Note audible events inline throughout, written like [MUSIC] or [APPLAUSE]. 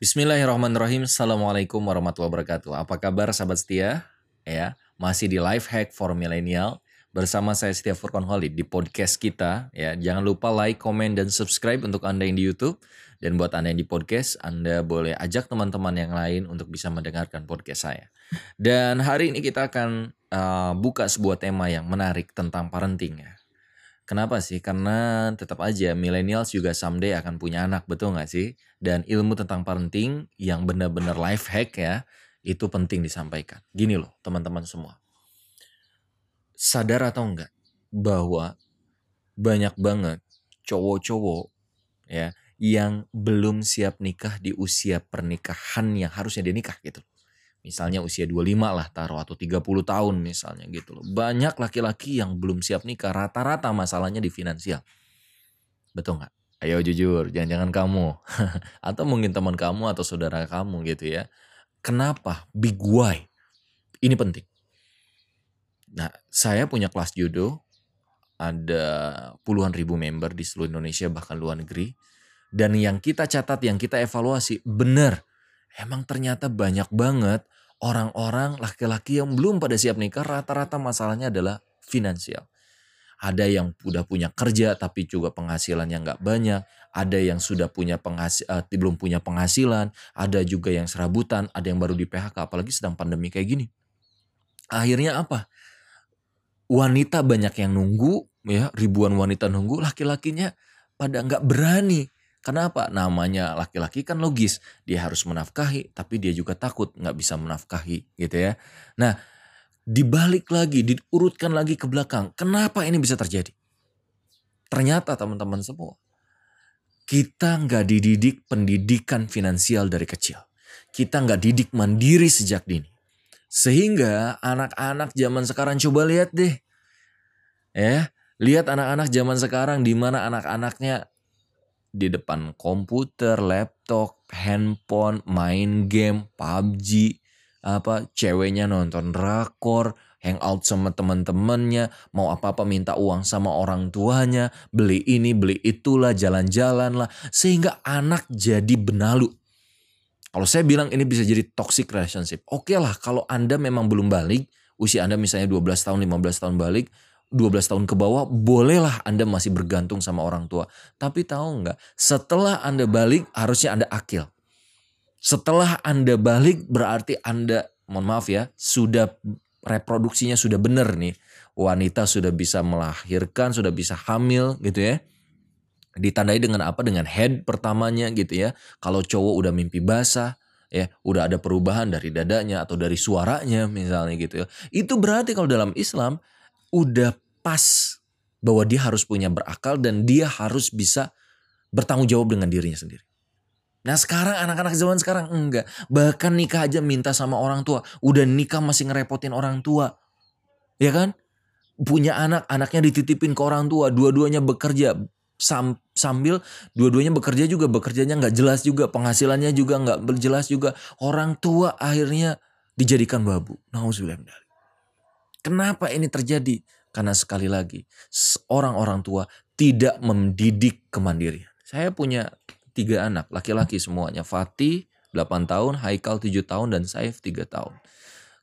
Bismillahirrahmanirrahim. Assalamualaikum warahmatullahi wabarakatuh. Apa kabar sahabat setia? Ya, masih di Life Hack for Millennial bersama saya Setia Furqan Holid di podcast kita. Ya, jangan lupa like, comment, dan subscribe untuk anda yang di YouTube dan buat anda yang di podcast, anda boleh ajak teman-teman yang lain untuk bisa mendengarkan podcast saya. Dan hari ini kita akan uh, buka sebuah tema yang menarik tentang parenting ya. Kenapa sih? Karena tetap aja millennials juga someday akan punya anak, betul nggak sih? Dan ilmu tentang parenting yang benar-benar life hack ya, itu penting disampaikan. Gini loh teman-teman semua. Sadar atau enggak bahwa banyak banget cowok-cowok ya yang belum siap nikah di usia pernikahan yang harusnya dia nikah gitu misalnya usia 25 lah taruh atau 30 tahun misalnya gitu loh. Banyak laki-laki yang belum siap nikah, rata-rata masalahnya di finansial. Betul nggak? Ayo jujur, jangan-jangan kamu [LAUGHS] atau mungkin teman kamu atau saudara kamu gitu ya. Kenapa? Big why. Ini penting. Nah, saya punya kelas judo, ada puluhan ribu member di seluruh Indonesia bahkan luar negeri. Dan yang kita catat, yang kita evaluasi, benar emang ternyata banyak banget orang-orang laki-laki yang belum pada siap nikah rata-rata masalahnya adalah finansial. Ada yang udah punya kerja tapi juga penghasilannya nggak banyak. Ada yang sudah punya penghasil, uh, belum punya penghasilan. Ada juga yang serabutan. Ada yang baru di PHK. Apalagi sedang pandemi kayak gini. Akhirnya apa? Wanita banyak yang nunggu, ya ribuan wanita nunggu. Laki-lakinya pada nggak berani Kenapa? Namanya laki-laki kan logis. Dia harus menafkahi, tapi dia juga takut nggak bisa menafkahi gitu ya. Nah, dibalik lagi, diurutkan lagi ke belakang. Kenapa ini bisa terjadi? Ternyata teman-teman semua, kita nggak dididik pendidikan finansial dari kecil. Kita nggak didik mandiri sejak dini. Sehingga anak-anak zaman sekarang coba lihat deh. Ya, lihat anak-anak zaman sekarang di mana anak-anaknya di depan komputer, laptop, handphone, main game, PUBG, apa ceweknya nonton rakor, hangout sama teman-temannya, mau apa-apa minta uang sama orang tuanya, beli ini, beli itulah, jalan-jalan lah, sehingga anak jadi benalu. Kalau saya bilang ini bisa jadi toxic relationship. Oke okay lah kalau Anda memang belum balik, usia Anda misalnya 12 tahun, 15 tahun balik, 12 tahun ke bawah, bolehlah Anda masih bergantung sama orang tua. Tapi tahu nggak, setelah Anda balik harusnya Anda akil. Setelah Anda balik berarti Anda, mohon maaf ya, sudah reproduksinya sudah benar nih. Wanita sudah bisa melahirkan, sudah bisa hamil gitu ya. Ditandai dengan apa? Dengan head pertamanya gitu ya. Kalau cowok udah mimpi basah, ya udah ada perubahan dari dadanya atau dari suaranya misalnya gitu ya. Itu berarti kalau dalam Islam udah pas bahwa dia harus punya berakal dan dia harus bisa bertanggung jawab dengan dirinya sendiri. Nah sekarang anak-anak zaman sekarang enggak. Bahkan nikah aja minta sama orang tua. Udah nikah masih ngerepotin orang tua. Ya kan? Punya anak, anaknya dititipin ke orang tua. Dua-duanya bekerja. Sam, sambil dua-duanya bekerja juga. Bekerjanya nggak jelas juga. Penghasilannya juga nggak berjelas juga. Orang tua akhirnya dijadikan babu. Nauzubillah Kenapa ini terjadi? Karena sekali lagi, orang-orang tua tidak mendidik kemandirian. Saya punya tiga anak, laki-laki semuanya. Fatih 8 tahun, Haikal 7 tahun, dan Saif 3 tahun.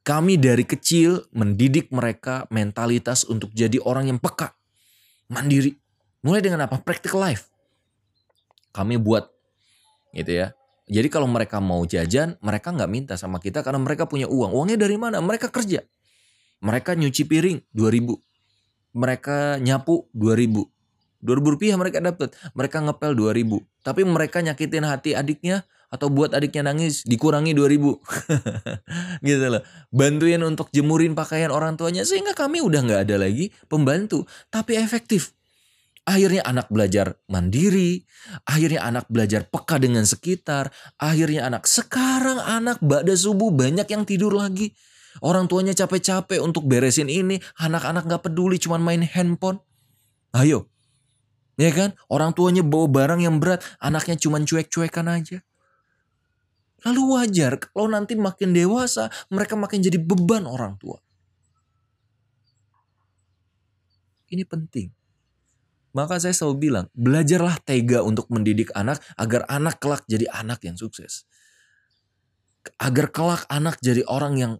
Kami dari kecil mendidik mereka mentalitas untuk jadi orang yang peka, mandiri. Mulai dengan apa? Practical life. Kami buat gitu ya. Jadi kalau mereka mau jajan, mereka nggak minta sama kita karena mereka punya uang. Uangnya dari mana? Mereka kerja. Mereka nyuci piring 2000. Mereka nyapu 2000. 2000 rupiah mereka dapat. Mereka ngepel 2000. Tapi mereka nyakitin hati adiknya atau buat adiknya nangis dikurangi 2000. [LAUGHS] gitu loh. Bantuin untuk jemurin pakaian orang tuanya sehingga kami udah nggak ada lagi pembantu, tapi efektif. Akhirnya anak belajar mandiri, akhirnya anak belajar peka dengan sekitar, akhirnya anak sekarang anak bada subuh banyak yang tidur lagi. Orang tuanya capek-capek untuk beresin ini, anak-anak gak peduli cuman main handphone. Ayo. Ya kan? Orang tuanya bawa barang yang berat, anaknya cuman cuek-cuekan aja. Lalu wajar kalau nanti makin dewasa, mereka makin jadi beban orang tua. Ini penting. Maka saya selalu bilang, belajarlah tega untuk mendidik anak agar anak kelak jadi anak yang sukses. Agar kelak anak jadi orang yang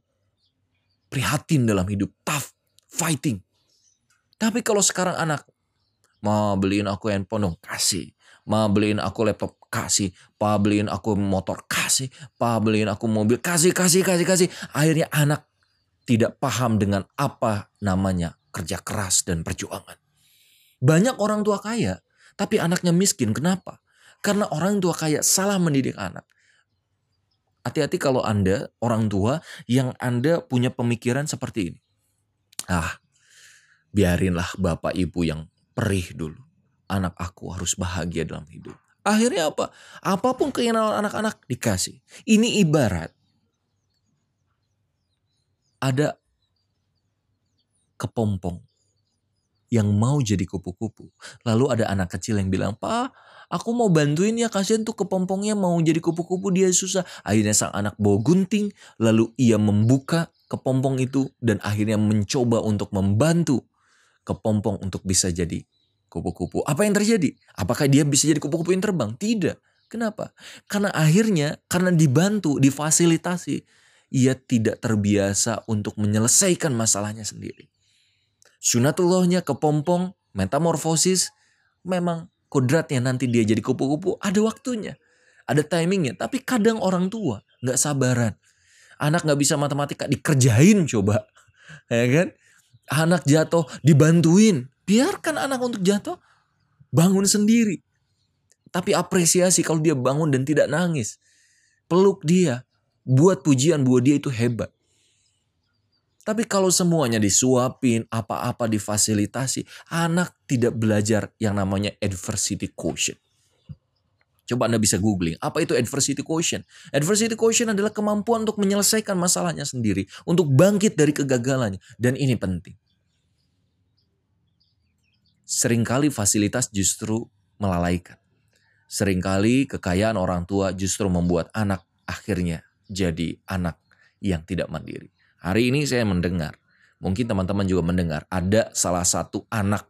prihatin dalam hidup, tough, fighting. Tapi kalau sekarang anak, mau beliin aku handphone dong, kasih. Mau beliin aku laptop, kasih. Pa beliin aku motor, kasih. Pa beliin aku mobil, kasih, kasih, kasih, kasih. Akhirnya anak tidak paham dengan apa namanya kerja keras dan perjuangan. Banyak orang tua kaya, tapi anaknya miskin. Kenapa? Karena orang tua kaya salah mendidik anak. Hati-hati kalau Anda orang tua yang Anda punya pemikiran seperti ini. Ah, biarinlah bapak ibu yang perih dulu. Anak aku harus bahagia dalam hidup. Akhirnya apa? Apa pun keinginan anak-anak dikasih. Ini ibarat ada kepompong yang mau jadi kupu-kupu. Lalu ada anak kecil yang bilang, Pak, aku mau bantuin ya, kasihan tuh kepompongnya mau jadi kupu-kupu, dia susah. Akhirnya sang anak bawa gunting, lalu ia membuka kepompong itu dan akhirnya mencoba untuk membantu kepompong untuk bisa jadi kupu-kupu. Apa yang terjadi? Apakah dia bisa jadi kupu-kupu yang terbang? Tidak. Kenapa? Karena akhirnya, karena dibantu, difasilitasi, ia tidak terbiasa untuk menyelesaikan masalahnya sendiri. Sunatullahnya kepompong, metamorfosis, memang kodratnya nanti dia jadi kupu-kupu, ada waktunya. Ada timingnya, tapi kadang orang tua nggak sabaran. Anak nggak bisa matematika, dikerjain coba. [LAUGHS] Ya kan? Anak jatuh, dibantuin. Biarkan anak untuk jatuh, bangun sendiri. Tapi apresiasi kalau dia bangun dan tidak nangis. Peluk dia, buat pujian bahwa dia itu hebat. Tapi kalau semuanya disuapin, apa-apa difasilitasi, anak tidak belajar yang namanya adversity quotient. Coba Anda bisa googling, apa itu adversity quotient? Adversity quotient adalah kemampuan untuk menyelesaikan masalahnya sendiri, untuk bangkit dari kegagalannya. Dan ini penting. Seringkali fasilitas justru melalaikan. Seringkali kekayaan orang tua justru membuat anak akhirnya jadi anak yang tidak mandiri. Hari ini saya mendengar, mungkin teman-teman juga mendengar, ada salah satu anak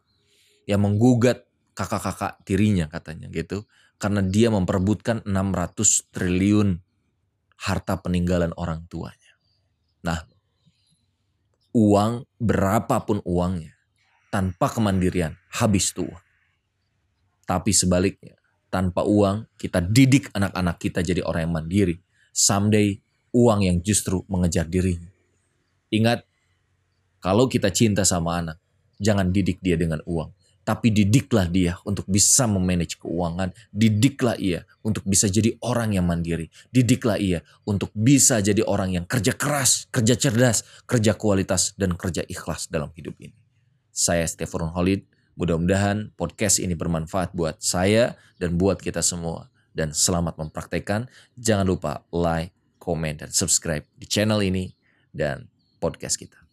yang menggugat kakak-kakak tirinya katanya gitu. Karena dia memperebutkan 600 triliun harta peninggalan orang tuanya. Nah, uang berapapun uangnya, tanpa kemandirian habis tua. Tapi sebaliknya, tanpa uang kita didik anak-anak kita jadi orang yang mandiri someday uang yang justru mengejar dirinya. Ingat, kalau kita cinta sama anak, jangan didik dia dengan uang. Tapi didiklah dia untuk bisa memanage keuangan. Didiklah ia untuk bisa jadi orang yang mandiri. Didiklah ia untuk bisa jadi orang yang kerja keras, kerja cerdas, kerja kualitas, dan kerja ikhlas dalam hidup ini. Saya Stefan Holid. Mudah-mudahan podcast ini bermanfaat buat saya dan buat kita semua dan selamat mempraktekkan. Jangan lupa like, komen, dan subscribe di channel ini dan podcast kita.